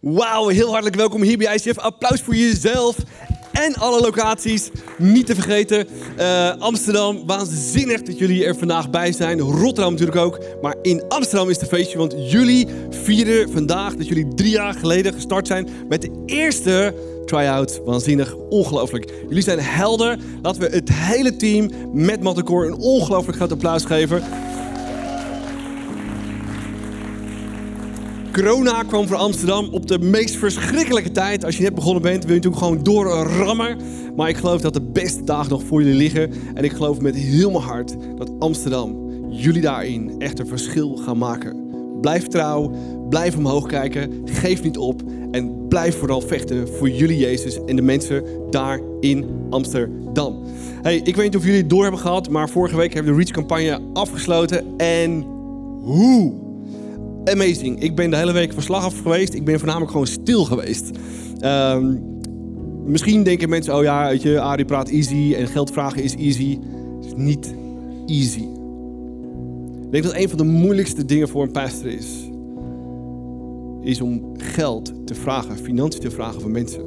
Wauw, heel hartelijk welkom hier bij ICF. Applaus voor jezelf en alle locaties. Niet te vergeten, uh, Amsterdam, waanzinnig dat jullie er vandaag bij zijn. Rotterdam natuurlijk ook. Maar in Amsterdam is het feestje, want jullie vieren vandaag dat jullie drie jaar geleden gestart zijn met de eerste try-out. Waanzinnig, ongelooflijk. Jullie zijn helder. Laten we het hele team met Mattenkoor een ongelooflijk groot applaus geven. Corona kwam voor Amsterdam op de meest verschrikkelijke tijd. Als je net begonnen bent, wil je natuurlijk gewoon doorrammen. Maar ik geloof dat de beste dagen nog voor jullie liggen. En ik geloof met heel mijn hart dat Amsterdam, jullie daarin, echt een verschil gaan maken. Blijf trouw, blijf omhoog kijken, geef niet op. En blijf vooral vechten voor jullie Jezus en de mensen daar in Amsterdam. Hey, ik weet niet of jullie het door hebben gehad, maar vorige week hebben we de Reach-campagne afgesloten. En hoe? Amazing. Ik ben de hele week verslag af geweest. Ik ben voornamelijk gewoon stil geweest. Ehm, misschien denken mensen, oh ja, weet je, Arie praat easy en geld vragen is easy. Het is niet easy. Ik denk dat een van de moeilijkste dingen voor een pastor is, is om geld te vragen, financiën te vragen van mensen.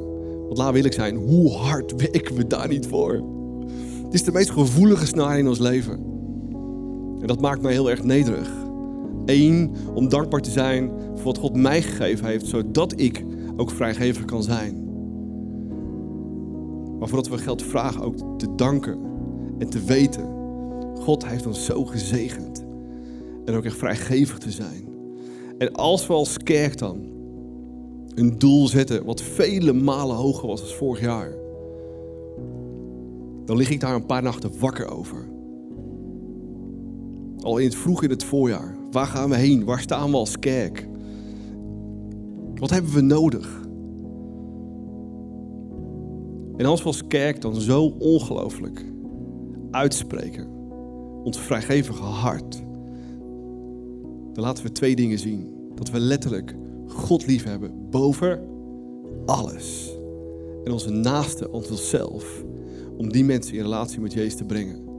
Want laat wil ik zijn, hoe hard werken we daar niet voor? Het is de meest gevoelige snaar in ons leven. En dat maakt mij heel erg nederig. Eén, om dankbaar te zijn voor wat God mij gegeven heeft, zodat ik ook vrijgever kan zijn. Maar voordat we geld vragen, ook te danken en te weten. God heeft ons zo gezegend. En ook echt vrijgevig te zijn. En als we als kerk dan een doel zetten wat vele malen hoger was dan vorig jaar. Dan lig ik daar een paar nachten wakker over. Al in het vroeg in het voorjaar. Waar gaan we heen? Waar staan we als kerk? Wat hebben we nodig? En als we als kerk dan zo ongelooflijk uitspreken, ons vrijgevige hart, dan laten we twee dingen zien. Dat we letterlijk God lief hebben boven alles. En onze naaste, onszelf, om die mensen in relatie met Jezus te brengen.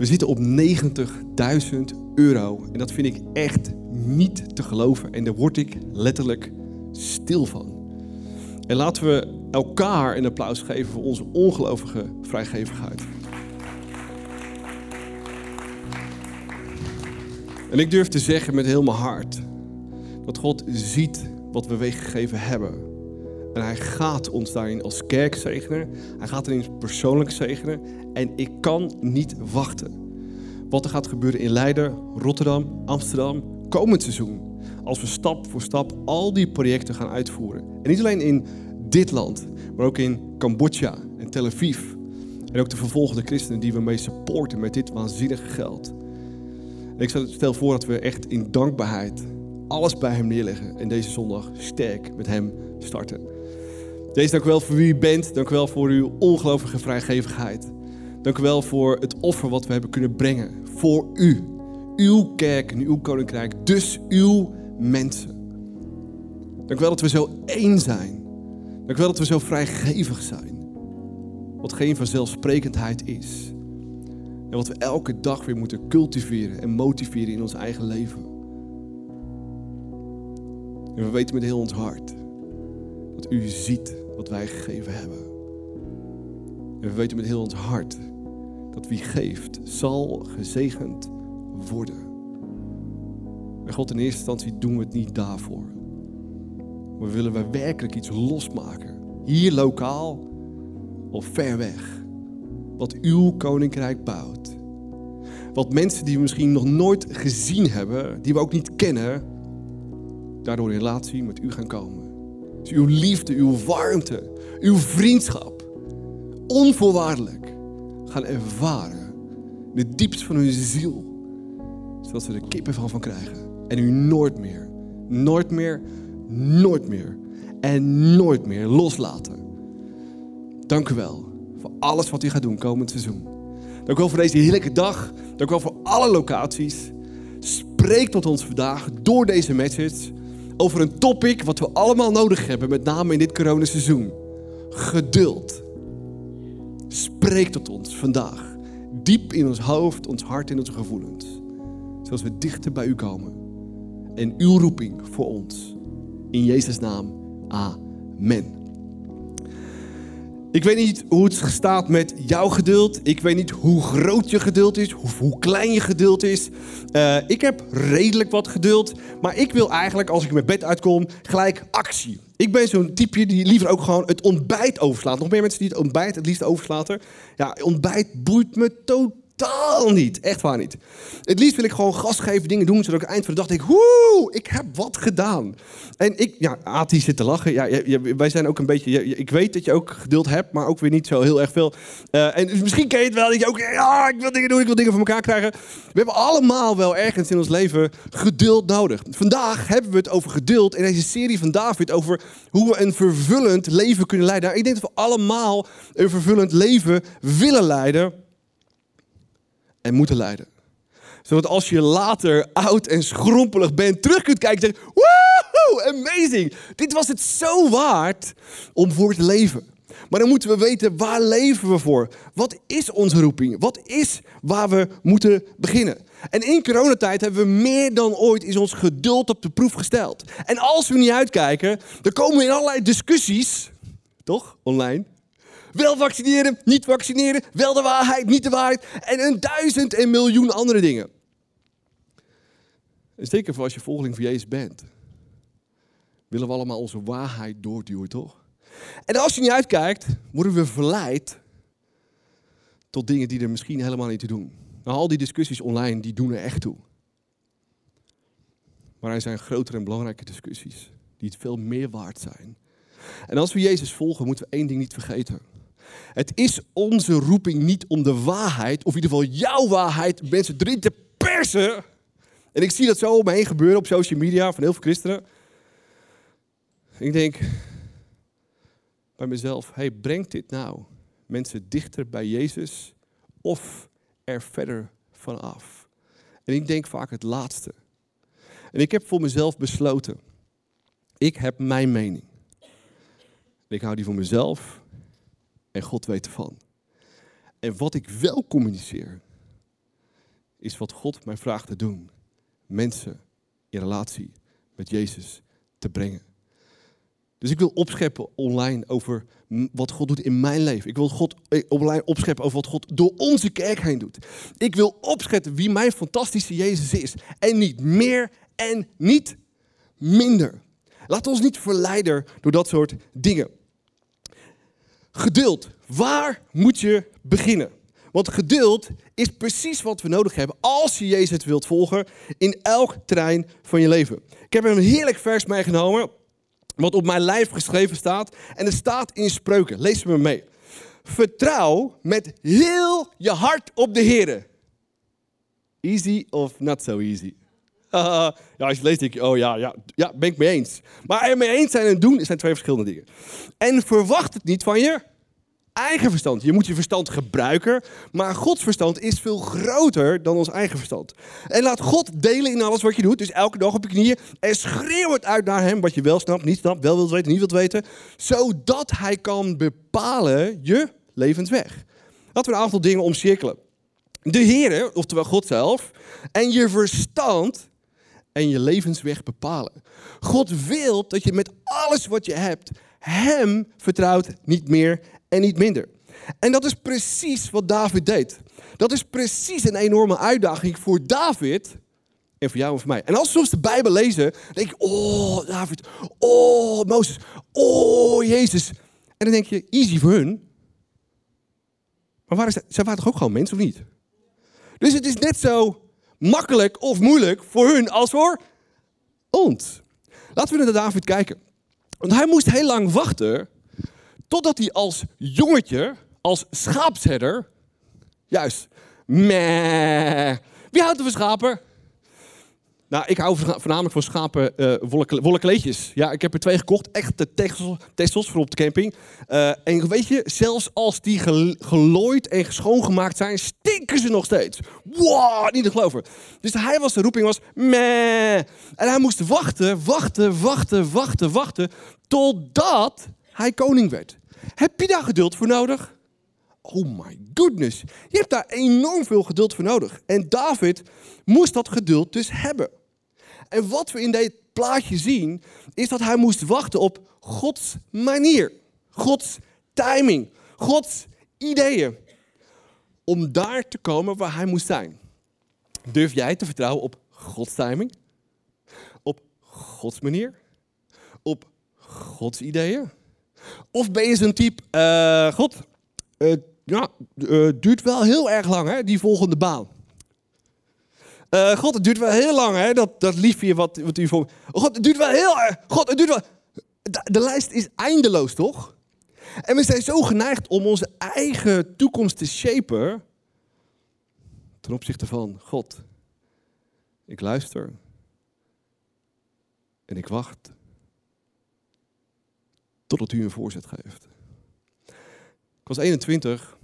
We zitten op 90.000 euro. En dat vind ik echt niet te geloven. En daar word ik letterlijk stil van. En laten we elkaar een applaus geven voor onze ongelovige vrijgevigheid. En ik durf te zeggen met heel mijn hart dat God ziet wat we weggegeven hebben. En hij gaat ons daarin als kerk zegenen. Hij gaat erin persoonlijk zegenen. En ik kan niet wachten. Wat er gaat gebeuren in Leiden, Rotterdam, Amsterdam, komend seizoen. Als we stap voor stap al die projecten gaan uitvoeren. En niet alleen in dit land, maar ook in Cambodja en Tel Aviv. En ook de vervolgde christenen die we mee supporten met dit waanzinnige geld. En ik stel voor dat we echt in dankbaarheid alles bij hem neerleggen. En deze zondag sterk met hem starten. Deze dank u wel voor wie u bent. Dank u wel voor uw ongelooflijke vrijgevigheid. Dank u wel voor het offer wat we hebben kunnen brengen. Voor u. Uw kerk en uw koninkrijk. Dus uw mensen. Dank u wel dat we zo één zijn. Dank u wel dat we zo vrijgevig zijn. Wat geen vanzelfsprekendheid is. En wat we elke dag weer moeten cultiveren en motiveren in ons eigen leven. En we weten met heel ons hart dat u ziet wat wij gegeven hebben. En we weten met heel ons hart dat wie geeft, zal gezegend worden. En God, in eerste instantie doen we het niet daarvoor. Maar willen we werkelijk iets losmaken. Hier lokaal of ver weg. Wat uw koninkrijk bouwt. Wat mensen die we misschien nog nooit gezien hebben, die we ook niet kennen, daardoor in relatie met u gaan komen. Uw liefde, uw warmte, uw vriendschap, onvoorwaardelijk gaan ervaren. In de diepst van hun ziel. Zodat ze er kippen van, van krijgen. En u nooit meer, nooit meer, nooit meer en nooit meer loslaten. Dank u wel voor alles wat u gaat doen komend seizoen. Dank u wel voor deze heerlijke dag. Dank u wel voor alle locaties. Spreek tot ons vandaag door deze message over een topic wat we allemaal nodig hebben, met name in dit coronaseizoen. Geduld. Spreek tot ons vandaag. Diep in ons hoofd, ons hart en onze gevoelens. Zoals we dichter bij u komen. En uw roeping voor ons. In Jezus' naam. Amen. Ik weet niet hoe het staat met jouw geduld. Ik weet niet hoe groot je geduld is, hoe, hoe klein je geduld is. Uh, ik heb redelijk wat geduld, maar ik wil eigenlijk als ik mijn bed uitkom gelijk actie. Ik ben zo'n type die liever ook gewoon het ontbijt overslaat. Nog meer mensen die het ontbijt het liefst overslaten. Ja, ontbijt boeit me totaal totaal niet. Echt waar niet. Het liefst wil ik gewoon gas dingen doen, zodat ik eind van de dag denk, woe, ik heb wat gedaan. En ik, ja, Ati zit te lachen. Ja, wij zijn ook een beetje, ik weet dat je ook geduld hebt, maar ook weer niet zo heel erg veel. Uh, en dus misschien ken je het wel, dat je ook, ja, ik wil dingen doen, ik wil dingen voor elkaar krijgen. We hebben allemaal wel ergens in ons leven geduld nodig. Vandaag hebben we het over geduld in deze serie van David, over hoe we een vervullend leven kunnen leiden. Nou, ik denk dat we allemaal een vervullend leven willen leiden en moeten leiden. Zodat als je later oud en schrompelig bent, terug kunt kijken en zeggen: Woehoe, amazing! Dit was het zo waard om voor te leven. Maar dan moeten we weten, waar leven we voor? Wat is onze roeping? Wat is waar we moeten beginnen? En in coronatijd hebben we meer dan ooit is ons geduld op de proef gesteld. En als we niet uitkijken, dan komen we in allerlei discussies, toch, online, wel vaccineren, niet vaccineren, wel de waarheid, niet de waarheid en een duizend en miljoen andere dingen. En zeker voor als je volgeling van Jezus bent, willen we allemaal onze waarheid doorduwen, toch? En als je niet uitkijkt, worden we verleid tot dingen die er misschien helemaal niet te doen. Nou, al die discussies online, die doen er echt toe. Maar er zijn grotere en belangrijke discussies die het veel meer waard zijn. En als we Jezus volgen, moeten we één ding niet vergeten. Het is onze roeping niet om de waarheid, of in ieder geval jouw waarheid, mensen erin te persen. En ik zie dat zo om me heen gebeuren op social media van heel veel christenen. Ik denk bij mezelf, hey, brengt dit nou mensen dichter bij Jezus of er verder vanaf? En ik denk vaak het laatste. En ik heb voor mezelf besloten, ik heb mijn mening. Ik hou die voor mezelf en God weet ervan. En wat ik wel communiceer, is wat God mij vraagt te doen. Mensen in relatie met Jezus te brengen. Dus ik wil opscheppen online over wat God doet in mijn leven. Ik wil God eh, online opscheppen over wat God door onze kerk heen doet. Ik wil opscheppen wie mijn fantastische Jezus is. En niet meer en niet minder. Laat ons niet verleiden door dat soort dingen. Geduld. Waar moet je beginnen? Want geduld is precies wat we nodig hebben als je Jezus wilt volgen in elk terrein van je leven. Ik heb een heerlijk vers meegenomen, wat op mijn lijf geschreven staat. En het staat in spreuken. Lees me mee. Vertrouw met heel je hart op de Heer. Easy of not so easy? ja, als je leest denk je, oh ja, ja, ja, ben ik mee eens. Maar er mee eens zijn en doen zijn twee verschillende dingen. En verwacht het niet van je eigen verstand. Je moet je verstand gebruiken, maar Gods verstand is veel groter dan ons eigen verstand. En laat God delen in alles wat je doet. Dus elke dag op je knieën en schreeuw het uit naar hem wat je wel snapt, niet snapt, wel wilt weten, niet wilt weten. Zodat hij kan bepalen je levensweg. Laten we een aantal dingen omcirkelen. De Heer, oftewel God zelf, en je verstand en je levensweg bepalen. God wil dat je met alles wat je hebt hem vertrouwt, niet meer en niet minder. En dat is precies wat David deed. Dat is precies een enorme uitdaging voor David en voor jou en voor mij. En als we soms de Bijbel lezen, denk je, oh David, oh Mozes, oh Jezus. En dan denk je, easy voor hun. Maar dat? Zij waren toch ook gewoon mensen of niet? Dus het is net zo makkelijk of moeilijk voor hun als voor ons. Laten we naar David kijken. Want hij moest heel lang wachten totdat hij als jongetje, als schaapsherder, juist, meh. Wie houdt er van schapen? Nou, ik hou voornamelijk van schapen uh, wollen, kleedjes. Ja, ik heb er twee gekocht. Echte tessels voor op de camping. Uh, en weet je, zelfs als die gelooid en schoongemaakt zijn, stinken ze nog steeds. Wow, niet te geloven. Dus hij was, de roeping was, meh. En hij moest wachten, wachten, wachten, wachten, wachten, totdat hij koning werd. Heb je daar geduld voor nodig? Oh my goodness. Je hebt daar enorm veel geduld voor nodig. En David moest dat geduld dus hebben. En wat we in plaatje zien, is dat hij moest wachten op Gods manier, Gods timing, Gods ideeën. Om daar te komen waar hij moest zijn. Durf jij te vertrouwen op Gods timing? Op Gods manier? Op Gods ideeën? Of ben je zo'n type, uh, God, uh, ja, uh, duurt wel heel erg lang, hè, die volgende baan. Uh, God, het duurt wel heel lang, hè, dat, dat liefje wat, wat u voor. God, het duurt wel heel erg. God, het duurt wel. De, de, lijst is eindeloos, toch? En we zijn zo geneigd om onze eigen toekomst te shapen. Ten opzichte van God. Ik luister. En ik wacht. Totdat u een voorzet geeft. Ik was 21.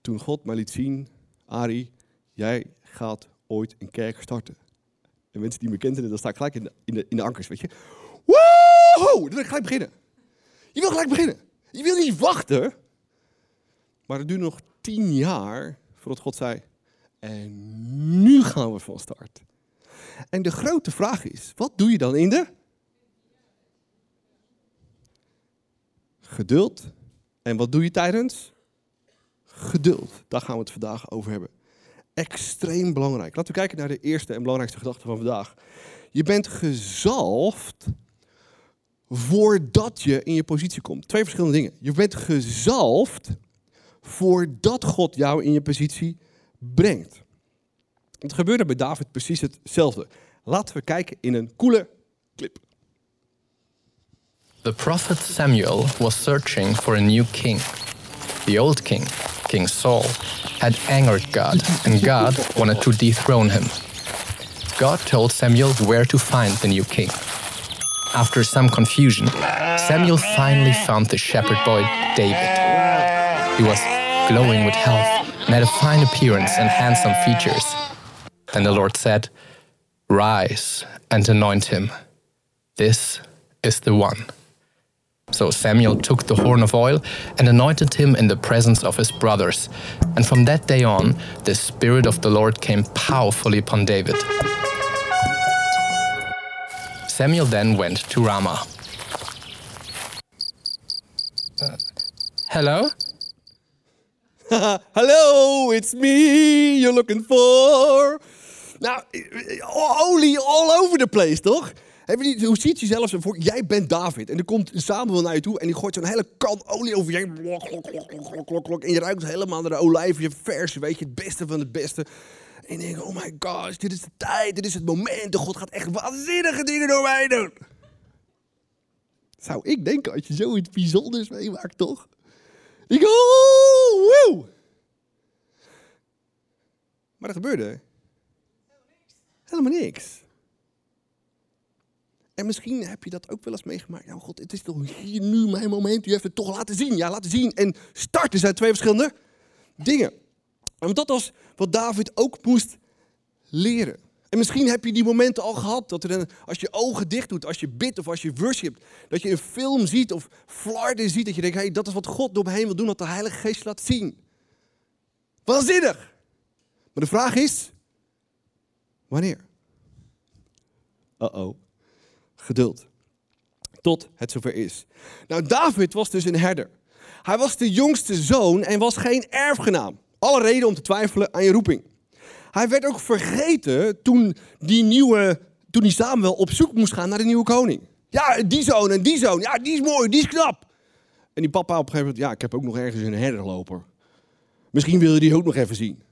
Toen God mij liet zien, Ari, jij gaat ooit een kerk starten. En mensen die me kennen, dan sta ik gelijk in de, in de, in de ankers, weet je. Woehoe! Dan wil ik gelijk beginnen. Je wil gelijk beginnen. Je wil niet wachten. Maar het duurde nog tien jaar voordat God zei, en nu gaan we van start. En de grote vraag is, wat doe je dan in de? Geduld. En wat doe je tijdens? Geduld. Daar gaan we het vandaag over hebben extreem belangrijk. Laten we kijken naar de eerste en belangrijkste gedachte van vandaag. Je bent gezalfd voordat je in je positie komt. Twee verschillende dingen. Je bent gezalfd voordat God jou in je positie brengt. Het gebeurde bij David precies hetzelfde. Laten we kijken in een coole clip. The prophet Samuel was searching for a new king. The old king, King Saul, had angered God, and God wanted to dethrone him. God told Samuel where to find the new king. After some confusion, Samuel finally found the shepherd boy David. He was glowing with health and had a fine appearance and handsome features. Then the Lord said, Rise and anoint him. This is the one. So Samuel took the horn of oil and anointed him in the presence of his brothers. And from that day on, the Spirit of the Lord came powerfully upon David. Samuel then went to Ramah. Uh, hello? Hello, it's me you're looking for. Now, olie all over the place, toch? Je niet, hoe ziet je zelf voor? Jij bent David. En er komt Samuel naar je toe en die gooit zo'n hele kan olie over je en je ruikt helemaal naar de olijfje verse, weet je, het beste van het beste. En je denkt, oh my gosh, dit is de tijd, dit is het moment. De God gaat echt waanzinnige dingen door mij doen. Zou ik denken als je zoiets bijzonders meemaakt, toch? Ik, oh, woe. Maar er gebeurde helemaal niks. En misschien heb je dat ook wel eens meegemaakt. Nou God, het is toch hier nu mijn moment. U heeft het toch laten zien. Ja, laten zien. En starten zijn twee verschillende dingen. En dat was wat David ook moest leren. En misschien heb je die momenten al gehad. Dat er als je ogen dicht doet, als je bidt of als je worshipt. Dat je een film ziet of flarden ziet. Dat je denkt, hey, dat is wat God door me heen wil doen. Wat de Heilige Geest laat zien. Waanzinnig. Maar de vraag is, wanneer? Uh-oh geduld. Tot het zover is. Nou, David was dus een herder. Hij was de jongste zoon en was geen erfgenaam. Alle reden om te twijfelen aan je roeping. Hij werd ook vergeten toen die nieuwe, toen die Samuel op zoek moest gaan naar de nieuwe koning. Ja, die zoon en die zoon, ja, die is mooi, die is knap. En die papa op een gegeven moment, ja, ik heb ook nog ergens een herderloper. Misschien wil je die ook nog even zien.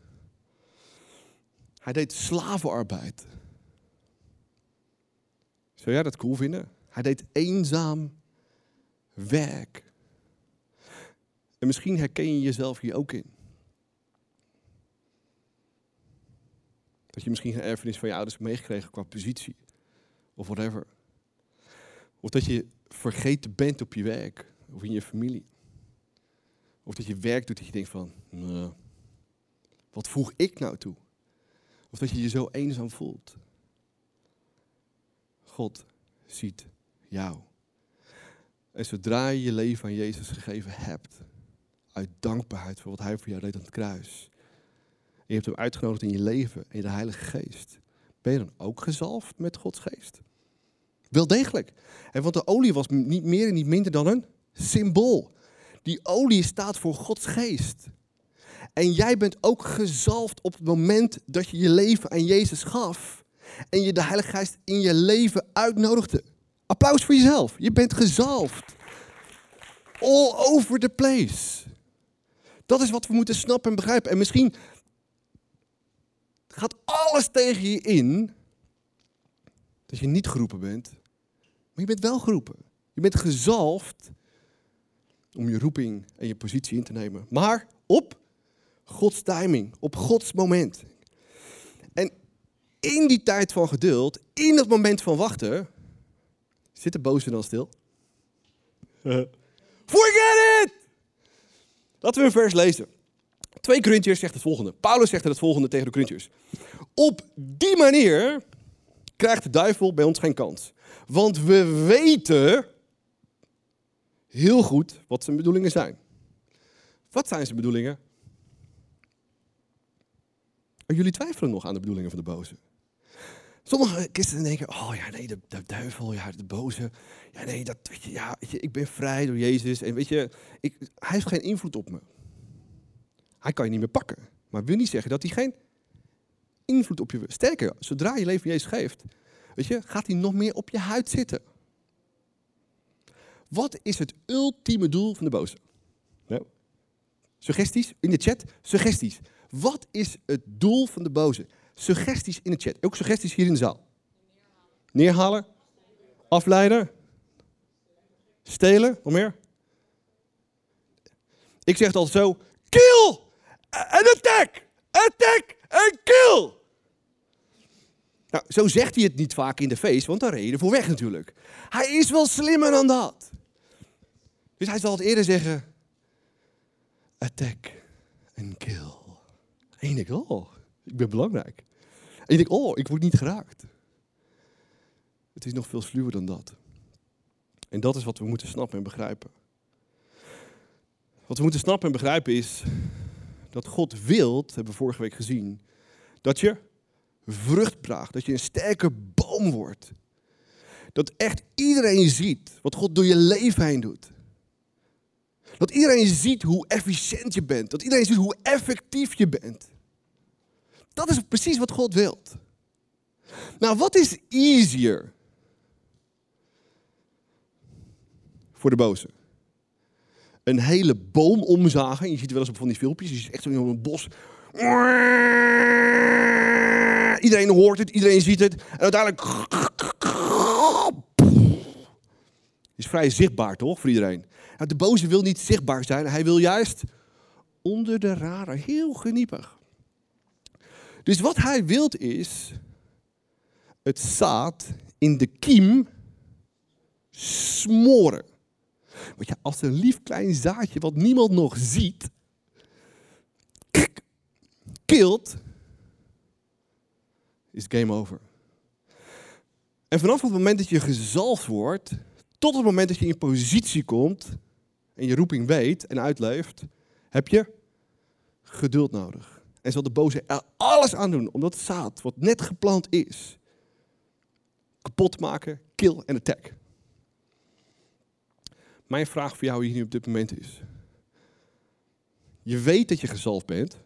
Hij deed slavenarbeid. Zou jij dat cool vinden? Hij deed eenzaam werk. En misschien herken je jezelf hier ook in. Dat je misschien een erfenis van je ouders hebt meegekregen qua positie. Of whatever. Of dat je vergeten bent op je werk. Of in je familie. Of dat je werk doet dat je denkt van, nou, wat voeg ik nou toe? Of dat je je zo eenzaam voelt. God ziet jou. En zodra je je leven aan Jezus gegeven hebt, uit dankbaarheid voor wat Hij voor jou deed aan het kruis, en je hebt Hem uitgenodigd in je leven, in de Heilige Geest, Ben je dan ook gezalfd met Gods geest? Wel degelijk. En want de olie was niet meer en niet minder dan een symbool. Die olie staat voor Gods geest. En jij bent ook gezalfd op het moment dat je je leven aan Jezus gaf. En je de Heilige Geest in je leven uitnodigde. Applaus voor jezelf. Je bent gezalfd. All over the place. Dat is wat we moeten snappen en begrijpen. En misschien gaat alles tegen je in dat je niet geroepen bent. Maar je bent wel geroepen. Je bent gezalfd om je roeping en je positie in te nemen. Maar op Gods timing, op Gods moment. In die tijd van geduld, in dat moment van wachten, zit de boze dan stil? Forget it! Laten we een vers lezen. 2 Corinthiërs zegt het volgende. Paulus zegt het volgende tegen de Corinthiërs. Op die manier krijgt de duivel bij ons geen kans. Want we weten heel goed wat zijn bedoelingen zijn. Wat zijn zijn bedoelingen? En jullie twijfelen nog aan de bedoelingen van de boze. Sommige christenen denken, oh ja, nee, de, de, duivel, ja, de boze. Ja, nee, dat, weet je, ja, ik ben vrij door Jezus. En weet je, ik, hij heeft geen invloed op me. Hij kan je niet meer pakken. Maar wil niet zeggen dat hij geen invloed op je. Sterker, zodra je leven Jezus geeft, weet je, gaat hij nog meer op je huid zitten. Wat is het ultieme doel van de boze? Suggesties in de chat. Suggesties. Wat is het doel van de boze? Suggesties in de chat. Ook suggesties hier in de zaal. Neerhalen. Afleiden. Stelen. Nog meer? Ik zeg het altijd zo. Kill! En attack! Attack en kill! Nou, zo zegt hij het niet vaak in de feest, want dan reed je ervoor weg natuurlijk. Hij is wel slimmer dan dat. Dus hij zal het eerder zeggen: attack en kill. En je denkt, oh, ik ben belangrijk. En je denkt, oh, ik word niet geraakt. Het is nog veel sluwer dan dat. En dat is wat we moeten snappen en begrijpen. Wat we moeten snappen en begrijpen is dat God wilt, hebben we vorige week gezien, dat je vrucht draagt, dat je een sterke boom wordt. Dat echt iedereen ziet wat God door je leven heen doet. Dat iedereen ziet hoe efficiënt je bent. Dat iedereen ziet hoe effectief je bent. Dat is precies wat God wilt. Nou, wat is easier voor de boze? Een hele boom omzagen. Je ziet wel eens op van die filmpjes. Je ziet echt zo in een bos. Iedereen hoort het, iedereen ziet het. En uiteindelijk. Is vrij zichtbaar toch voor iedereen? Nou, de boze wil niet zichtbaar zijn. Hij wil juist onder de radar. Heel geniepig. Dus wat hij wilt is het zaad in de kiem smoren. Want ja, als een lief klein zaadje wat niemand nog ziet, kilt, is game over. En vanaf het moment dat je gezalfd wordt, tot het moment dat je in positie komt en je roeping weet en uitleeft, heb je geduld nodig. En zal de boze er alles aan doen om dat zaad, wat net geplant is, kapot maken, kill en attack. Mijn vraag voor jou hier nu op dit moment is: je weet dat je gezalfd bent,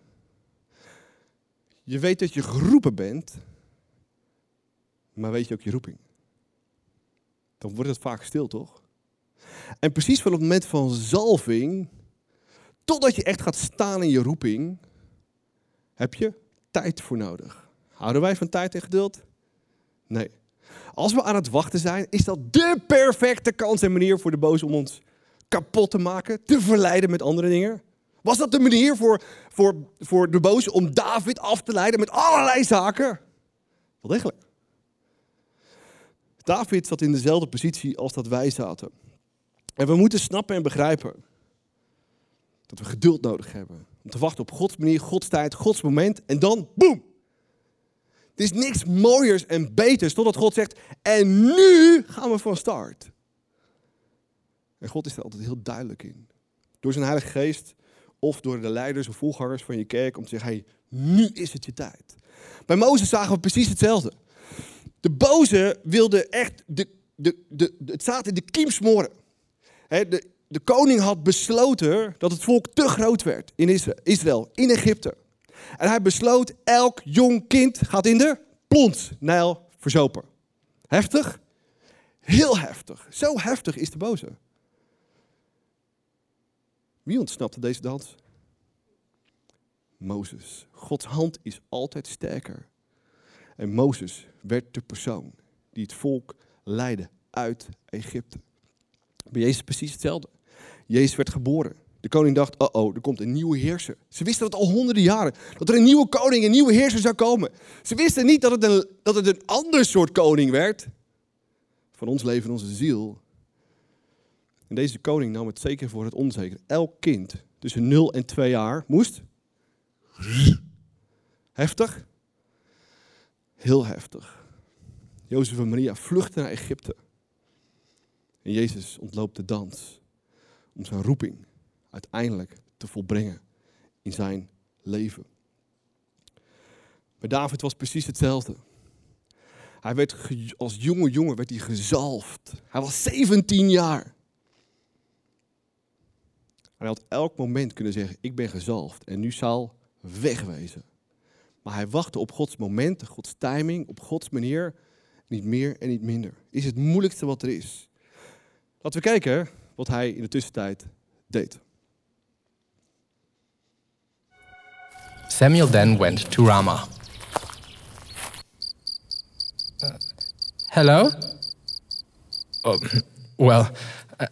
je weet dat je geroepen bent, maar weet je ook je roeping? Dan wordt het vaak stil, toch? En precies van het moment van zalving, totdat je echt gaat staan in je roeping, heb je tijd voor nodig. Houden wij van tijd en geduld? Nee. Als we aan het wachten zijn, is dat de perfecte kans en manier voor de boze om ons kapot te maken, te verleiden met andere dingen. Was dat de manier voor, voor, voor de boze om David af te leiden met allerlei zaken? Wel degelijk. David zat in dezelfde positie als dat wij zaten. En we moeten snappen en begrijpen dat we geduld nodig hebben. Om te wachten op Gods manier, Gods tijd, Gods moment. En dan, boem! Er is niks mooiers en beters totdat God zegt, en nu gaan we van start. En God is er altijd heel duidelijk in. Door zijn Heilige Geest of door de leiders of volgangers van je kerk om te zeggen, hey, nu is het je tijd. Bij Mozes zagen we precies hetzelfde. De boze wilde echt de, de, de, het zaad in de kiem smoren. De, de koning had besloten dat het volk te groot werd in Isra- Israël, in Egypte. En hij besloot, elk jong kind gaat in de plons, Nijl, verzopen. Heftig? Heel heftig. Zo heftig is de boze. Wie ontsnapte deze dans? Mozes. Gods hand is altijd sterker. En Mozes werd de persoon die het volk leidde uit Egypte. Bij Jezus precies hetzelfde. Jezus werd geboren. De koning dacht, oh oh, er komt een nieuwe heerser. Ze wisten dat al honderden jaren. Dat er een nieuwe koning, een nieuwe heerser zou komen. Ze wisten niet dat het een, dat het een ander soort koning werd. Van ons leven en onze ziel. En deze koning nam het zeker voor het onzeker. Elk kind tussen 0 en 2 jaar moest. Heftig? Heel heftig. Jozef en Maria vluchten naar Egypte. En Jezus ontloopt de dans om zijn roeping uiteindelijk te volbrengen in zijn leven. Bij David was precies hetzelfde. Hij werd als jonge jongen werd hij gezalfd. Hij was 17 jaar. Hij had elk moment kunnen zeggen: Ik ben gezalfd en nu zal wegwezen. Maar hij wachtte op Gods moment, Gods timing, op Gods manier. Niet meer en niet minder. Is het moeilijkste wat er is. Laten we kijken wat hij in de tussentijd deed. Samuel then went to Ramah. Uh, hello? Oh, well,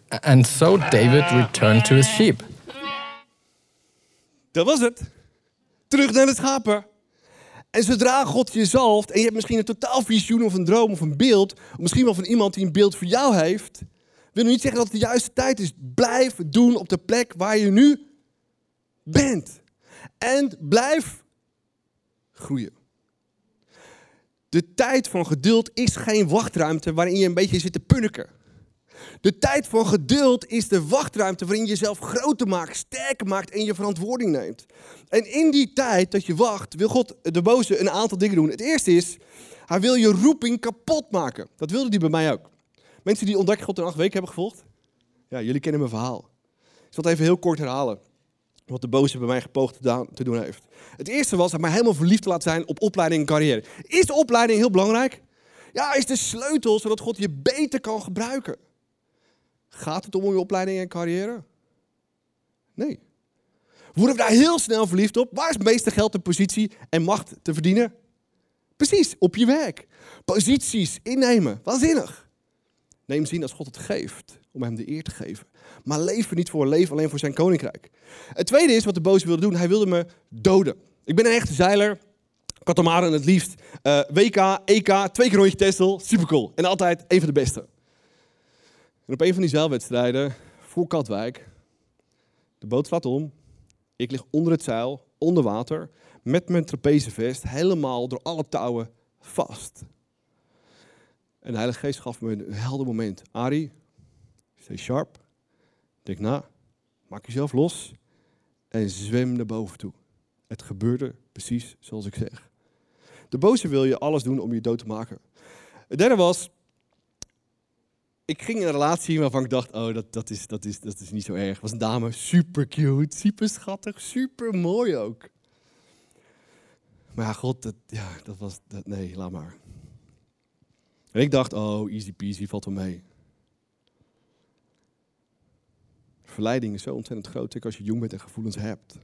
and so David returned to his sheep. Dat was het. Terug naar de schapen. En zodra God je zalft, en je hebt misschien een totaal visioen of een droom of een beeld, of misschien wel van iemand die een beeld voor jou heeft, wil niet zeggen dat het de juiste tijd is. Blijf doen op de plek waar je nu bent. En blijf groeien. De tijd van geduld is geen wachtruimte waarin je een beetje zit te punniken. De tijd van geduld is de wachtruimte waarin je jezelf groter maakt, sterker maakt en je verantwoording neemt. En in die tijd dat je wacht, wil God de boze een aantal dingen doen. Het eerste is, hij wil je roeping kapot maken. Dat wilde hij bij mij ook. Mensen die Ontdek God in acht weken hebben gevolgd, ja, jullie kennen mijn verhaal. Ik zal het even heel kort herhalen. Wat de boze bij mij gepoogd te doen heeft. Het eerste was mij helemaal verliefd te laten zijn op opleiding en carrière. Is de opleiding heel belangrijk? Ja, is de sleutel zodat God je beter kan gebruiken. Gaat het om je opleiding en carrière? Nee. Worden we daar heel snel verliefd op? Waar is het meeste geld en positie en macht te verdienen? Precies, op je werk. Posities innemen, waanzinnig. Neem zien als God het geeft, om hem de eer te geven. Maar leef er niet voor, leef alleen voor zijn koninkrijk. Het tweede is wat de boze wilde doen, hij wilde me doden. Ik ben een echte zeiler, katamaren het liefst. Eh, WK, EK, twee keer rondje Texel, supercool. En altijd een van de beste. En op een van die zeilwedstrijden, voor Katwijk, de boot slaat om. Ik lig onder het zeil, onder water, met mijn trapezevest, helemaal door alle touwen vast. En de Heilige Geest gaf me een helder moment. Ari, stay sharp, denk na, maak jezelf los en zwem naar boven toe. Het gebeurde precies zoals ik zeg. De boze wil je alles doen om je dood te maken. Het derde was, ik ging in een relatie waarvan ik dacht, oh, dat, dat, is, dat, is, dat is niet zo erg. Was een dame, super cute, super schattig, super mooi ook. Maar ja, god, dat, ja, dat was, nee, laat maar. En ik dacht, oh, easy peasy, valt wel mee. Verleiding is zo ontzettend groot, zeker als je jong bent en gevoelens hebt.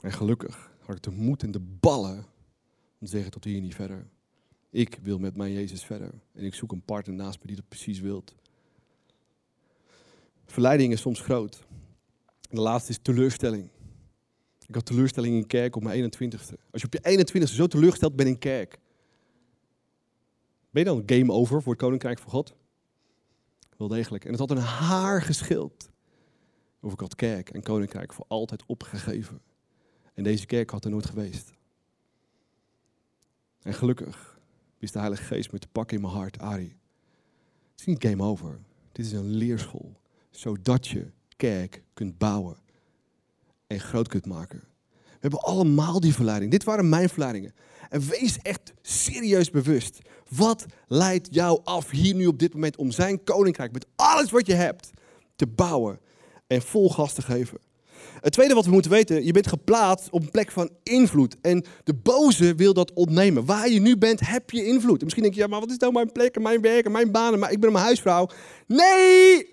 En gelukkig had ik de moed en de ballen om te zeggen tot hier niet verder. Ik wil met mijn Jezus verder. En ik zoek een partner naast me die dat precies wilt. Verleiding is soms groot. En de laatste is teleurstelling. Ik had teleurstelling in kerk op mijn 21ste. Als je op je 21ste zo teleurgesteld bent in kerk. Ben je dan game over voor het koninkrijk van God? Wel degelijk. En het had een haar geschild. Of ik had kerk en koninkrijk voor altijd opgegeven. En deze kerk had er nooit geweest. En gelukkig wist de Heilige Geest me te pakken in mijn hart. Ari, het is niet game over. Dit is een leerschool. Zodat je kerk kunt bouwen. En groot kunt maken. Hebben allemaal die verleiding. Dit waren mijn verleidingen. En wees echt serieus bewust. Wat leidt jou af hier nu op dit moment om zijn koninkrijk met alles wat je hebt te bouwen en vol gas te geven? Het tweede wat we moeten weten, je bent geplaatst op een plek van invloed. En de boze wil dat ontnemen. Waar je nu bent, heb je invloed. En misschien denk je, ja, maar wat is nou mijn plek en mijn werk en mijn banen? Maar ik ben mijn huisvrouw. Nee!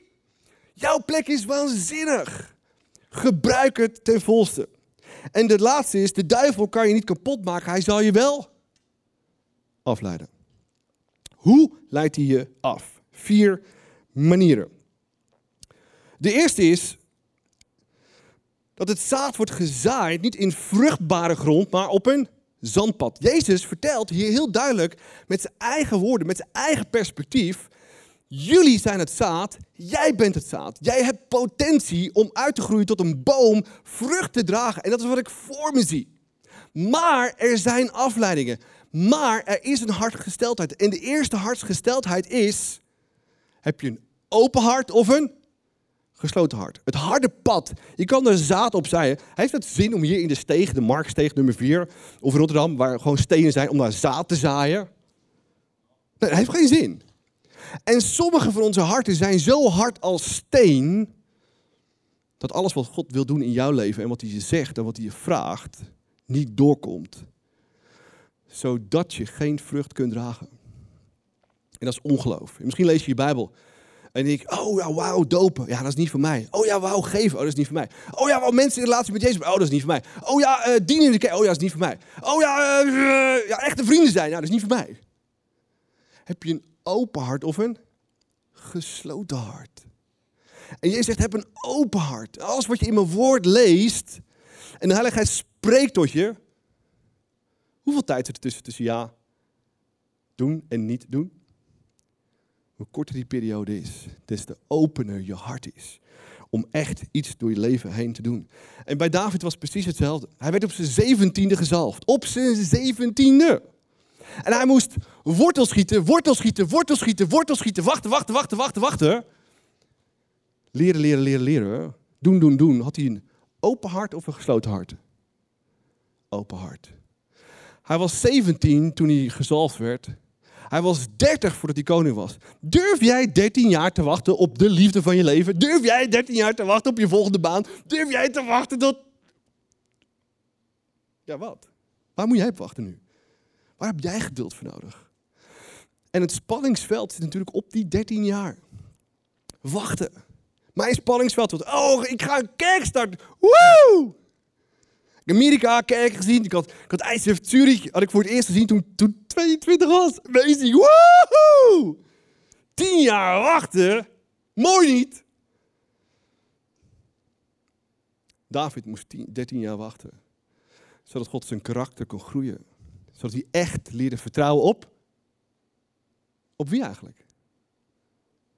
Jouw plek is waanzinnig. Gebruik het ten volste. En de laatste is, de duivel kan je niet kapot maken. Hij zal je wel afleiden. Hoe leidt hij je af? Vier manieren. De eerste is dat het zaad wordt gezaaid niet in vruchtbare grond, maar op een zandpad. Jezus vertelt hier heel duidelijk met zijn eigen woorden, met zijn eigen perspectief. Jullie zijn het zaad, jij bent het zaad. Jij hebt potentie om uit te groeien tot een boom, vrucht te dragen. En dat is wat ik voor me zie. Maar er zijn afleidingen. Maar er is een hartgesteldheid. En de eerste hartsgesteldheid is: heb je een open hart of een gesloten hart? Het harde pad. Je kan er zaad op zaaien. Heeft het zin om hier in de steeg, de Marksteeg nummer 4, of Rotterdam, waar gewoon stenen zijn, om daar zaad te zaaien? Nee, dat heeft geen zin. En sommige van onze harten zijn zo hard als steen, dat alles wat God wil doen in jouw leven en wat hij je zegt en wat hij je vraagt, niet doorkomt. Zodat je geen vrucht kunt dragen. En dat is ongeloof. Misschien lees je je Bijbel en denk ik, oh ja, wauw, dopen. Ja, dat is niet voor mij. Oh ja, wauw, geven. Oh, dat is niet voor mij. Oh ja, wauw, mensen in relatie met Jezus. Oh, dat is niet voor mij. Oh ja, uh, dienen in de kerk. Oh ja, dat is niet voor mij. Oh ja, uh, ja, echte vrienden zijn. Nou, dat is niet voor mij. Heb je een open hart of een gesloten hart? En je zegt, heb een open hart. Alles wat je in mijn woord leest en de heiligheid spreekt tot je. Hoeveel tijd zit er tussen, tussen ja, doen en niet doen? Hoe korter die periode is, des te opener je hart is. Om echt iets door je leven heen te doen. En bij David was precies hetzelfde. Hij werd op zijn zeventiende gezalfd. Op zijn zeventiende. En hij moest wortel schieten, wortel schieten, wortel schieten, wortel schieten. Wachten, wachten, wachten, wachten, wachten. Leren, leren, leren, leren. Doen, doen, doen. Had hij een open hart of een gesloten hart? Open hart. Hij was 17 toen hij gezalfd werd. Hij was 30 voordat hij koning was. Durf jij 13 jaar te wachten op de liefde van je leven? Durf jij 13 jaar te wachten op je volgende baan? Durf jij te wachten tot. Ja, wat? Waar moet jij op wachten nu? Waar heb jij geduld voor nodig? En het spanningsveld zit natuurlijk op die 13 jaar. Wachten. Mijn spanningsveld wordt, oh, ik ga een kerk starten. Woe! Amerika kerk gezien. Ik had, ik had Zurich had ik voor het eerst gezien toen, toen 22 was. Amazing. Woehoe! 10 jaar wachten. Mooi niet. David moest 10, 13 jaar wachten. Zodat God zijn karakter kon groeien. Zodat hij echt leerde vertrouwen op. Op wie eigenlijk?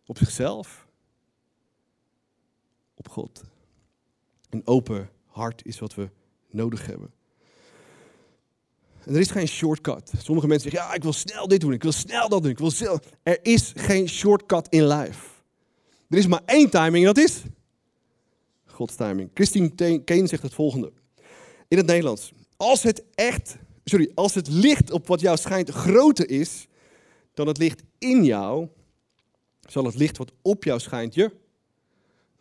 Op zichzelf. Op God. Een open hart is wat we nodig hebben. En er is geen shortcut. Sommige mensen zeggen, ja, ik wil snel dit doen, ik wil snel dat doen, ik wil snel... Er is geen shortcut in life. Er is maar één timing en dat is Gods timing. Christine Kane zegt het volgende. In het Nederlands. Als het echt, sorry, als het licht op wat jou schijnt groter is dan het licht in jou, zal het licht wat op jou schijnt je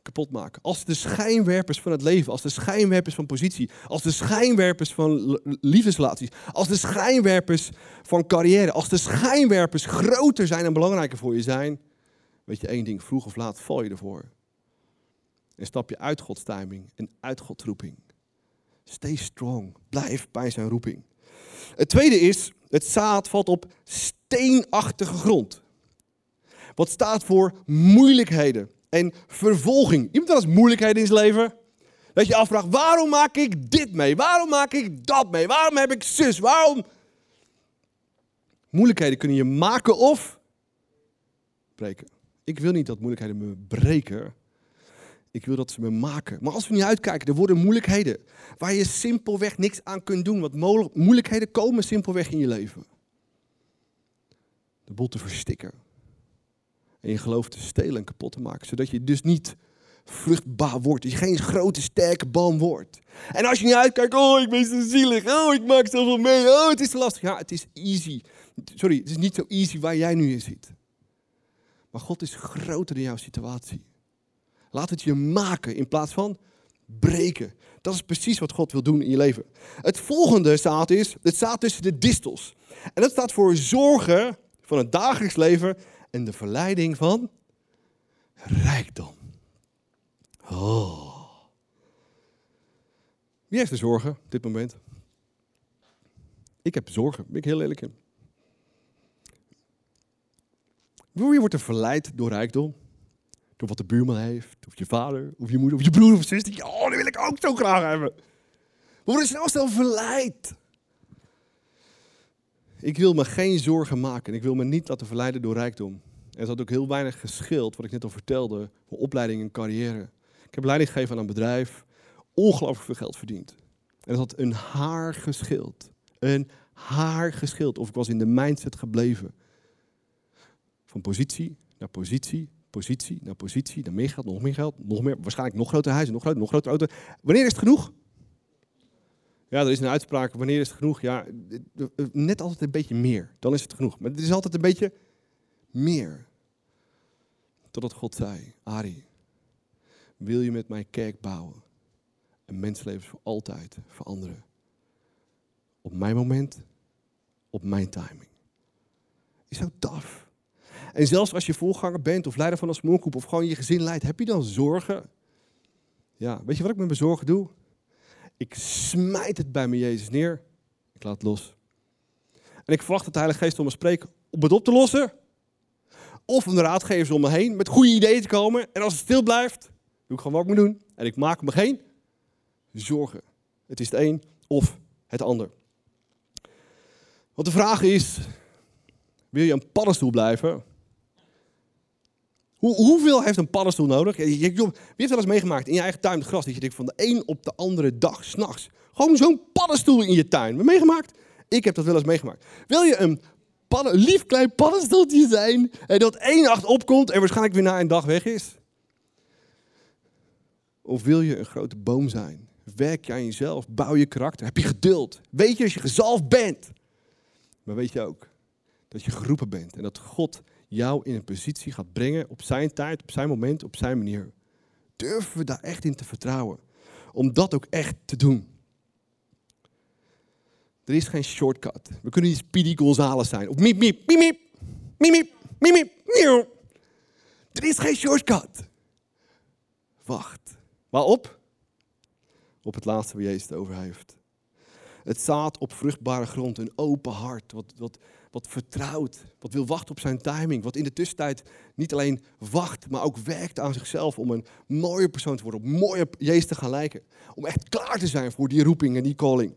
kapot maken. Als de schijnwerpers van het leven, als de schijnwerpers van positie, als de schijnwerpers van liefdesrelaties, als de schijnwerpers van carrière, als de schijnwerpers groter zijn en belangrijker voor je zijn, weet je één ding, vroeg of laat val je ervoor. En stap je uit Gods timing en uit Gods roeping. Stay strong. Blijf bij zijn roeping. Het tweede is, het zaad valt op steenachtige grond. Wat staat voor moeilijkheden en vervolging. Iemand wel eens moeilijkheden in zijn leven? Dat je afvraagt, waarom maak ik dit mee? Waarom maak ik dat mee? Waarom heb ik zus? Waarom? Moeilijkheden kunnen je maken of breken. Ik wil niet dat moeilijkheden me breken. Ik wil dat ze me maken. Maar als we niet uitkijken, er worden moeilijkheden. Waar je simpelweg niks aan kunt doen. Want moeilijkheden komen simpelweg in je leven. De boel te verstikken en je geloof te stelen en kapot te maken. Zodat je dus niet vruchtbaar wordt. Dat je geen grote, sterke boom wordt. En als je niet uitkijkt, oh, ik ben zo zielig. Oh, ik maak zoveel mee. Oh, het is te lastig. Ja, het is easy. Sorry, het is niet zo easy waar jij nu in zit. Maar God is groter dan jouw situatie. Laat het je maken in plaats van breken. Dat is precies wat God wil doen in je leven. Het volgende staat is, het staat tussen de distels. En dat staat voor zorgen van het dagelijks leven en de verleiding van rijkdom. Oh. Wie heeft er zorgen op dit moment? Ik heb zorgen, ben ik heel eerlijk in. Wie wordt er verleid door rijkdom? Door wat de buurman heeft, of je vader, of je moeder, of je broer of zus. Oh, dat wil ik ook zo graag hebben. We worden snel snel verleid. Ik wil me geen zorgen maken. Ik wil me niet laten verleiden door rijkdom. Er zat ook heel weinig geschild, wat ik net al vertelde, mijn opleiding en carrière. Ik heb leiding gegeven aan een bedrijf, ongelooflijk veel geld verdiend. En dat had een haar geschild. Een haar geschild. Of ik was in de mindset gebleven. Van positie naar positie, positie naar positie, naar meer geld, nog meer geld, nog meer, waarschijnlijk nog groter huizen, nog groter, nog groter auto. Wanneer is het genoeg? Ja, er is een uitspraak, wanneer is het genoeg? Ja, net altijd een beetje meer, dan is het genoeg. Maar het is altijd een beetje meer. Totdat God zei, Ari, wil je met mij kerk bouwen en mensenlevens voor altijd veranderen? Op mijn moment, op mijn timing. Is zo tof. En zelfs als je voorganger bent of leider van een smallgroep of gewoon je gezin leidt, heb je dan zorgen? Ja, weet je wat ik met mijn zorgen doe? Ik smijt het bij mijn Jezus neer. Ik laat het los. En ik verwacht dat de Heilige Geest om me spreekt om het op te lossen. Of om de raadgevers om me heen met goede ideeën te komen. En als het stil blijft, doe ik gewoon wat ik moet doen. En ik maak me geen zorgen. Het is het een of het ander. Want de vraag is, wil je een paddenstoel blijven? Hoe, hoeveel heeft een paddenstoel nodig? Wie heeft wel eens meegemaakt in je eigen tuin het gras? Dat je denkt van de een op de andere dag, s'nachts. Gewoon zo'n paddenstoel in je tuin. Heb meegemaakt? Ik heb dat wel eens meegemaakt. Wil je een padden, lief klein paddenstoeltje zijn en dat één nacht opkomt en waarschijnlijk weer na een dag weg is? Of wil je een grote boom zijn? Werk je aan jezelf? Bouw je karakter? Heb je geduld? Weet je als je gezalfd bent? Maar weet je ook dat je geroepen bent en dat God jou in een positie gaat brengen op zijn tijd, op zijn moment, op zijn manier. Durven we daar echt in te vertrouwen? Om dat ook echt te doen. Er is geen shortcut. We kunnen niet Speedy Gonzales zijn. Of miep, miep, miep, miep, miep, miep. Er is geen shortcut. Wacht. Waarop? Op het laatste waar Jezus het over heeft. Het zaad op vruchtbare grond, een open hart, wat, wat, wat vertrouwt, wat wil wachten op zijn timing, wat in de tussentijd niet alleen wacht, maar ook werkt aan zichzelf om een mooie persoon te worden, om mooi op Jezus te gaan lijken. Om echt klaar te zijn voor die roeping en die calling.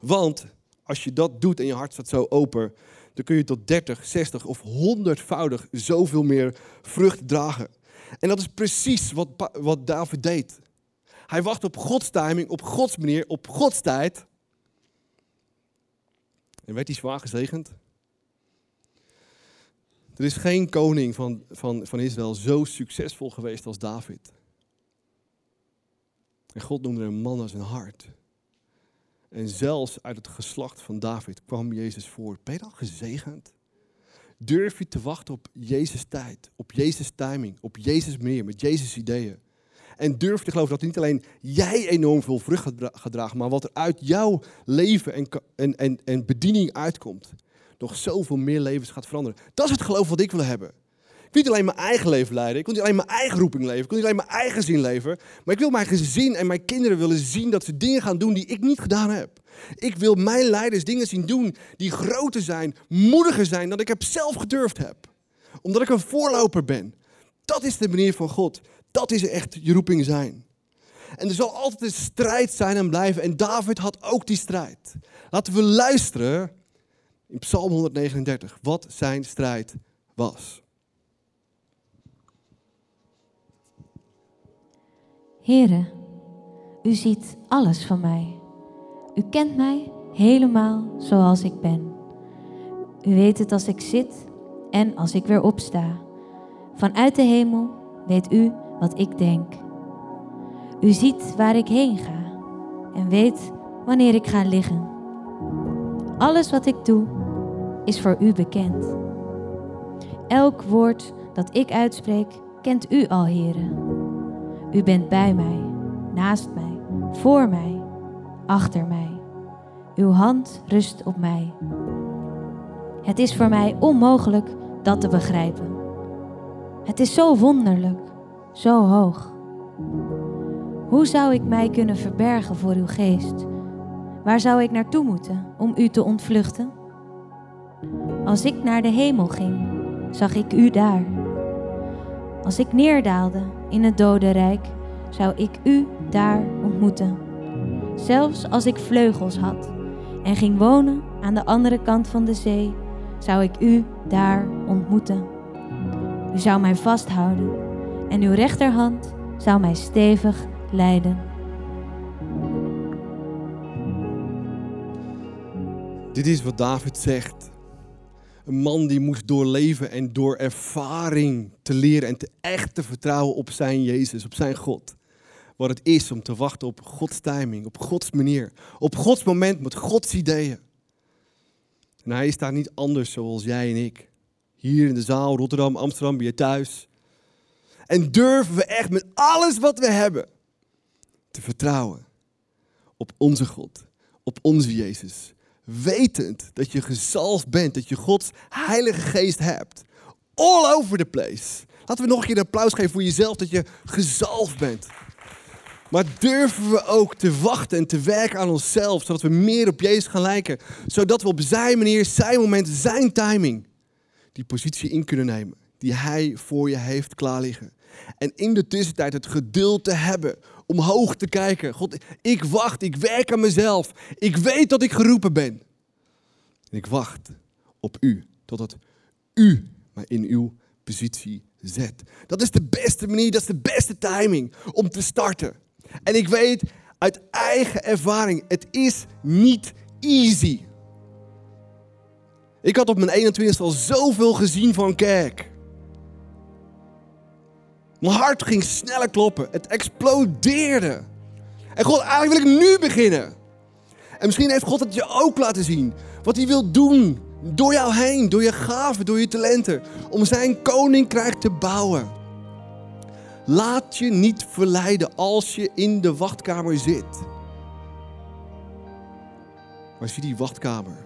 Want als je dat doet en je hart staat zo open, dan kun je tot 30, 60 of 100voudig zoveel meer vrucht dragen. En dat is precies wat, wat David deed. Hij wacht op Gods timing, op Gods manier, op Gods tijd. En werd hij zwaar gezegend? Er is geen koning van, van, van Israël zo succesvol geweest als David. En God noemde een man als een hart. En zelfs uit het geslacht van David kwam Jezus voort. Ben je dan gezegend? Durf je te wachten op Jezus tijd, op Jezus timing, op Jezus manier, met Jezus ideeën? En durf te geloven dat niet alleen jij enorm veel vrucht gaat dragen, maar wat er uit jouw leven en, en, en, en bediening uitkomt, nog zoveel meer levens gaat veranderen. Dat is het geloof wat ik wil hebben. Ik wil niet alleen mijn eigen leven leiden. Ik wil niet alleen mijn eigen roeping leven. Ik wil niet alleen mijn eigen zin leven. Maar ik wil mijn gezin en mijn kinderen willen zien dat ze dingen gaan doen die ik niet gedaan heb. Ik wil mijn leiders dingen zien doen die groter zijn, moediger zijn dan ik heb zelf gedurfd heb. Omdat ik een voorloper ben. Dat is de manier van God. Dat is echt je roeping zijn. En er zal altijd een strijd zijn en blijven. En David had ook die strijd. Laten we luisteren in Psalm 139 wat zijn strijd was. Here, u ziet alles van mij. U kent mij helemaal zoals ik ben. U weet het als ik zit en als ik weer opsta. Vanuit de hemel weet u wat ik denk. U ziet waar ik heen ga en weet wanneer ik ga liggen. Alles wat ik doe is voor u bekend. Elk woord dat ik uitspreek kent u al, heren. U bent bij mij, naast mij, voor mij, achter mij. Uw hand rust op mij. Het is voor mij onmogelijk dat te begrijpen. Het is zo wonderlijk, zo hoog. Hoe zou ik mij kunnen verbergen voor uw geest? Waar zou ik naartoe moeten om u te ontvluchten? Als ik naar de hemel ging, zag ik u daar. Als ik neerdaalde in het dodenrijk, zou ik u daar ontmoeten. Zelfs als ik vleugels had en ging wonen aan de andere kant van de zee, zou ik u daar ontmoeten. U zou mij vasthouden en uw rechterhand zou mij stevig leiden. Dit is wat David zegt. Een man die moest doorleven en door ervaring te leren en te echt te vertrouwen op zijn Jezus, op zijn God. Wat het is om te wachten op Gods timing, op Gods manier, op Gods moment met Gods ideeën. En hij is daar niet anders zoals jij en ik. Hier in de zaal, Rotterdam, Amsterdam, bij je thuis. En durven we echt met alles wat we hebben te vertrouwen op onze God, op onze Jezus. Wetend dat je gezalfd bent, dat je Gods Heilige Geest hebt. All over the place. Laten we nog een keer een applaus geven voor jezelf dat je gezalfd bent. Maar durven we ook te wachten en te werken aan onszelf, zodat we meer op Jezus gaan lijken. Zodat we op zijn manier, zijn moment, zijn timing, die positie in kunnen nemen. Die Hij voor je heeft klaar liggen. En in de tussentijd het geduld te hebben, omhoog te kijken. God, ik wacht, ik werk aan mezelf. Ik weet dat ik geroepen ben. En ik wacht op U, totdat U mij in uw positie zet. Dat is de beste manier, dat is de beste timing om te starten. En ik weet uit eigen ervaring, het is niet easy. Ik had op mijn 21ste al zoveel gezien van kerk. Mijn hart ging sneller kloppen. Het explodeerde. En God, eigenlijk wil ik nu beginnen. En misschien heeft God het je ook laten zien. Wat hij wil doen. Door jou heen, door je gaven, door je talenten. Om zijn koninkrijk te bouwen. Laat je niet verleiden als je in de wachtkamer zit. Maar zie die wachtkamer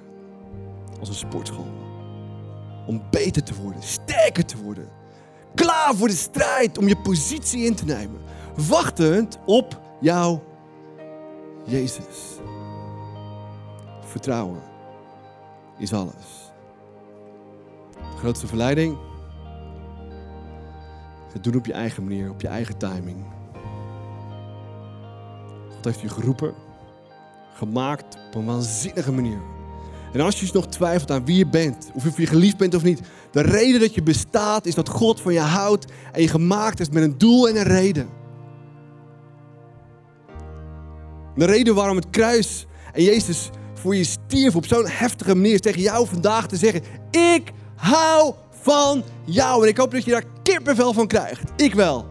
als een sportschool. Om beter te worden, sterker te worden. Klaar voor de strijd om je positie in te nemen. Wachtend op jouw Jezus. Vertrouwen is alles. De grootste verleiding het doen op je eigen manier, op je eigen timing. God heeft je geroepen, gemaakt op een waanzinnige manier. En als je dus nog twijfelt aan wie je bent, of je geliefd bent of niet, de reden dat je bestaat is dat God van je houdt en je gemaakt is met een doel en een reden. De reden waarom het kruis en Jezus voor je stierf op zo'n heftige manier is tegen jou vandaag te zeggen: Ik hou van jou. En ik hoop dat je daar kippenvel van krijgt. Ik wel.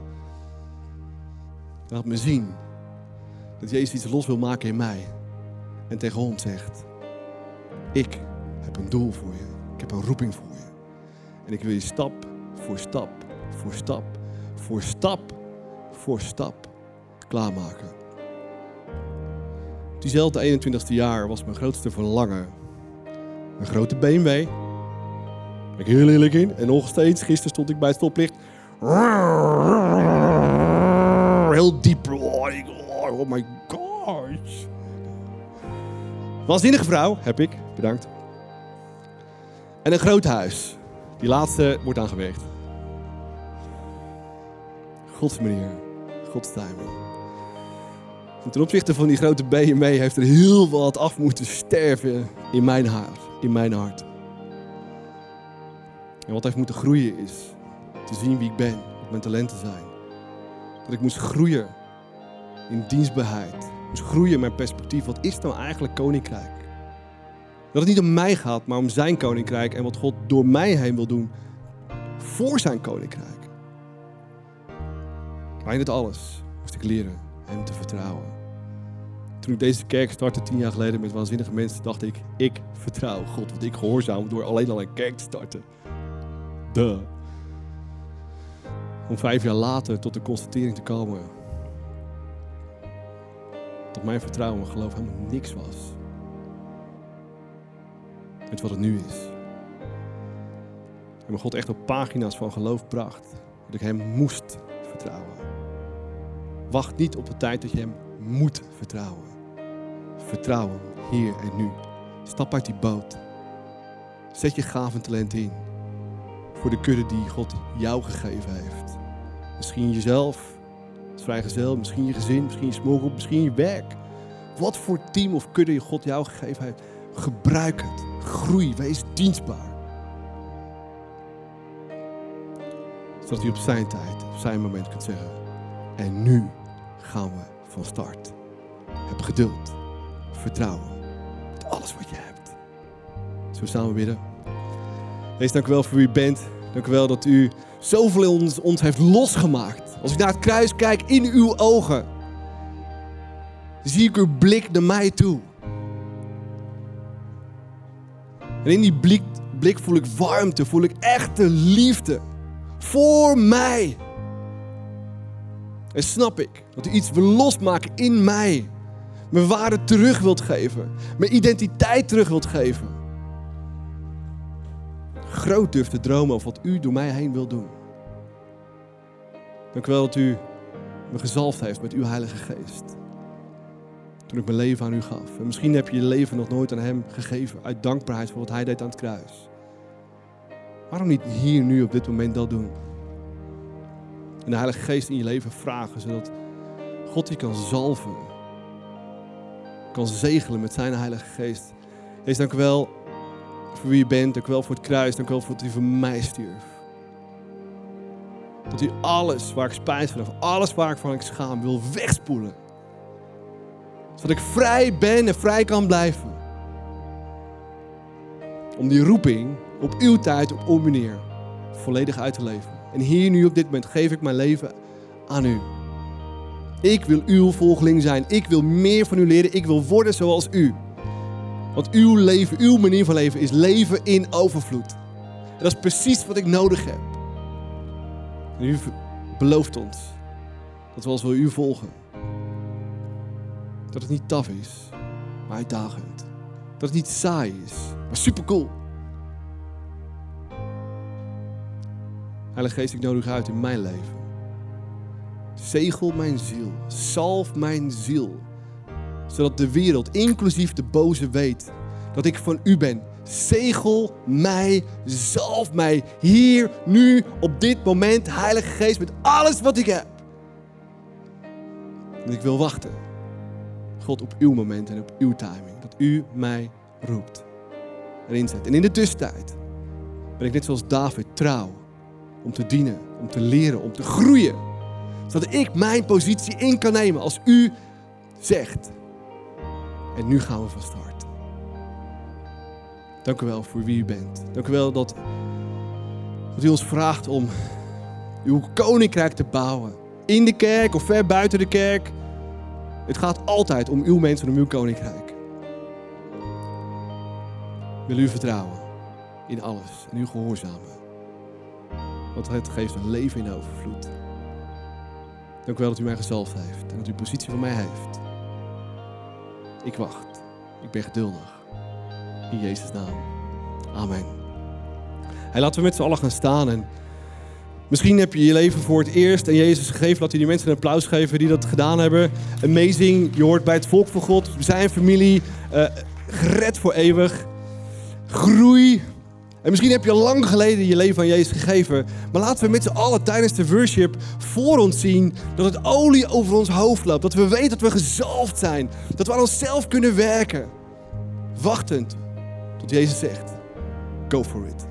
Laat me zien dat Jezus iets los wil maken in mij. En tegen ons zegt, ik heb een doel voor je. Ik heb een roeping voor je. En ik wil je stap voor stap, voor stap, voor stap, voor stap klaarmaken. Diezelfde 21ste jaar was mijn grootste verlangen. Een grote BMW ik heel eerlijk in. En nog steeds, gisteren stond ik bij het stoplicht. Heel diep. Oh my gosh. Waanzinnige vrouw, heb ik. Bedankt. En een groot huis. Die laatste wordt aangeweegd. Gods manier. Gods timing. En ten opzichte van die grote BMW heeft er heel wat af moeten sterven in mijn hart. In mijn hart. En wat heeft moeten groeien is te zien wie ik ben, wat mijn talenten zijn. Dat ik moest groeien in dienstbaarheid. Moest groeien in mijn perspectief. Wat is nou eigenlijk koninkrijk? Dat het niet om mij gaat, maar om zijn koninkrijk en wat God door mij heen wil doen voor zijn koninkrijk. Maar in alles moest ik leren hem te vertrouwen. Toen ik deze kerk startte tien jaar geleden met waanzinnige mensen, dacht ik, ik vertrouw God. Want ik gehoorzaam door alleen al een kerk te starten. Duh. Om vijf jaar later tot de constatering te komen dat mijn vertrouwen en geloof helemaal niks was. Met wat het nu is. En mijn God echt op pagina's van geloof bracht. Dat ik hem moest vertrouwen. Wacht niet op de tijd dat je hem moet vertrouwen. Vertrouwen hier en nu. Stap uit die boot. Zet je gaven talent in. Voor de kudde die God jou gegeven heeft. Misschien jezelf, als vrijgezel, misschien je gezin, misschien je smokkel, misschien je werk. Wat voor team of kudde je God jou gegeven heeft. Gebruik het. Groei. Wees dienstbaar. Zodat u op zijn tijd, op zijn moment kunt zeggen. En nu gaan we van start. Heb geduld. Vertrouwen. Met alles wat je hebt. Zo samen bidden. Wees dank wel voor wie u bent. Dank u wel dat u zoveel ons, ons heeft losgemaakt. Als ik naar het kruis kijk in uw ogen, zie ik uw blik naar mij toe. En in die blik, blik voel ik warmte, voel ik echte liefde. Voor mij. En snap ik dat u iets wil losmaken in mij. Mijn waarde terug wilt geven. Mijn identiteit terug wilt geven. Groot durft te dromen over wat u door mij heen wilt doen. Dank u wel dat u me gezalfd heeft met uw Heilige Geest. Toen ik mijn leven aan u gaf. En misschien heb je je leven nog nooit aan hem gegeven. Uit dankbaarheid voor wat hij deed aan het kruis. Waarom niet hier, nu, op dit moment dat doen? En de Heilige Geest in je leven vragen, zodat God je kan zalven. Kan zegelen met zijn Heilige Geest. Hees, dank u wel voor wie je bent. Dank u wel voor het kruis. Dank u wel voor dat u voor mij stierf. Dat u alles waar ik spijt van heb, alles waar ik van ik schaam, wil wegspoelen. Zodat ik vrij ben en vrij kan blijven. Om die roeping op uw tijd, op uw manier, volledig uit te leven. En hier nu op dit moment geef ik mijn leven aan u. Ik wil uw volgeling zijn. Ik wil meer van u leren. Ik wil worden zoals u. Want uw leven, uw manier van leven is leven in overvloed. En dat is precies wat ik nodig heb. En u belooft ons dat we als we u volgen, dat het niet taf is, maar uitdagend. Dat het niet saai is, maar supercool. Heilige Geest, ik nodig uit in mijn leven. Zegel mijn ziel, salf mijn ziel, zodat de wereld, inclusief de boze, weet dat ik van u ben. Zegel mij, zalf mij, hier, nu, op dit moment, Heilige Geest, met alles wat ik heb. En ik wil wachten, God, op uw moment en op uw timing. Dat u mij roept en inzet. En in de tussentijd ben ik net zoals David trouw om te dienen, om te leren, om te groeien. Zodat ik mijn positie in kan nemen als u zegt. En nu gaan we van start. Dank u wel voor wie u bent. Dank u wel dat, dat u ons vraagt om uw koninkrijk te bouwen. In de kerk of ver buiten de kerk. Het gaat altijd om uw mensen en om uw koninkrijk. Wil u vertrouwen in alles en u gehoorzamen. Want het geeft een leven in overvloed. Dank u wel dat u mij gezalfd heeft en dat u positie van mij heeft. Ik wacht. Ik ben geduldig. In Jezus' naam. Amen. Hey, laten we met z'n allen gaan staan. En misschien heb je je leven voor het eerst en Jezus gegeven. Laat u die mensen een applaus geven die dat gedaan hebben. Amazing. Je hoort bij het volk van God. Zijn familie. Uh, gered voor eeuwig. Groei. En misschien heb je lang geleden je leven aan Jezus gegeven. Maar laten we met z'n allen tijdens de worship voor ons zien dat het olie over ons hoofd loopt. Dat we weten dat we gezalfd zijn. Dat we aan onszelf kunnen werken. Wachtend tot Jezus zegt, go for it.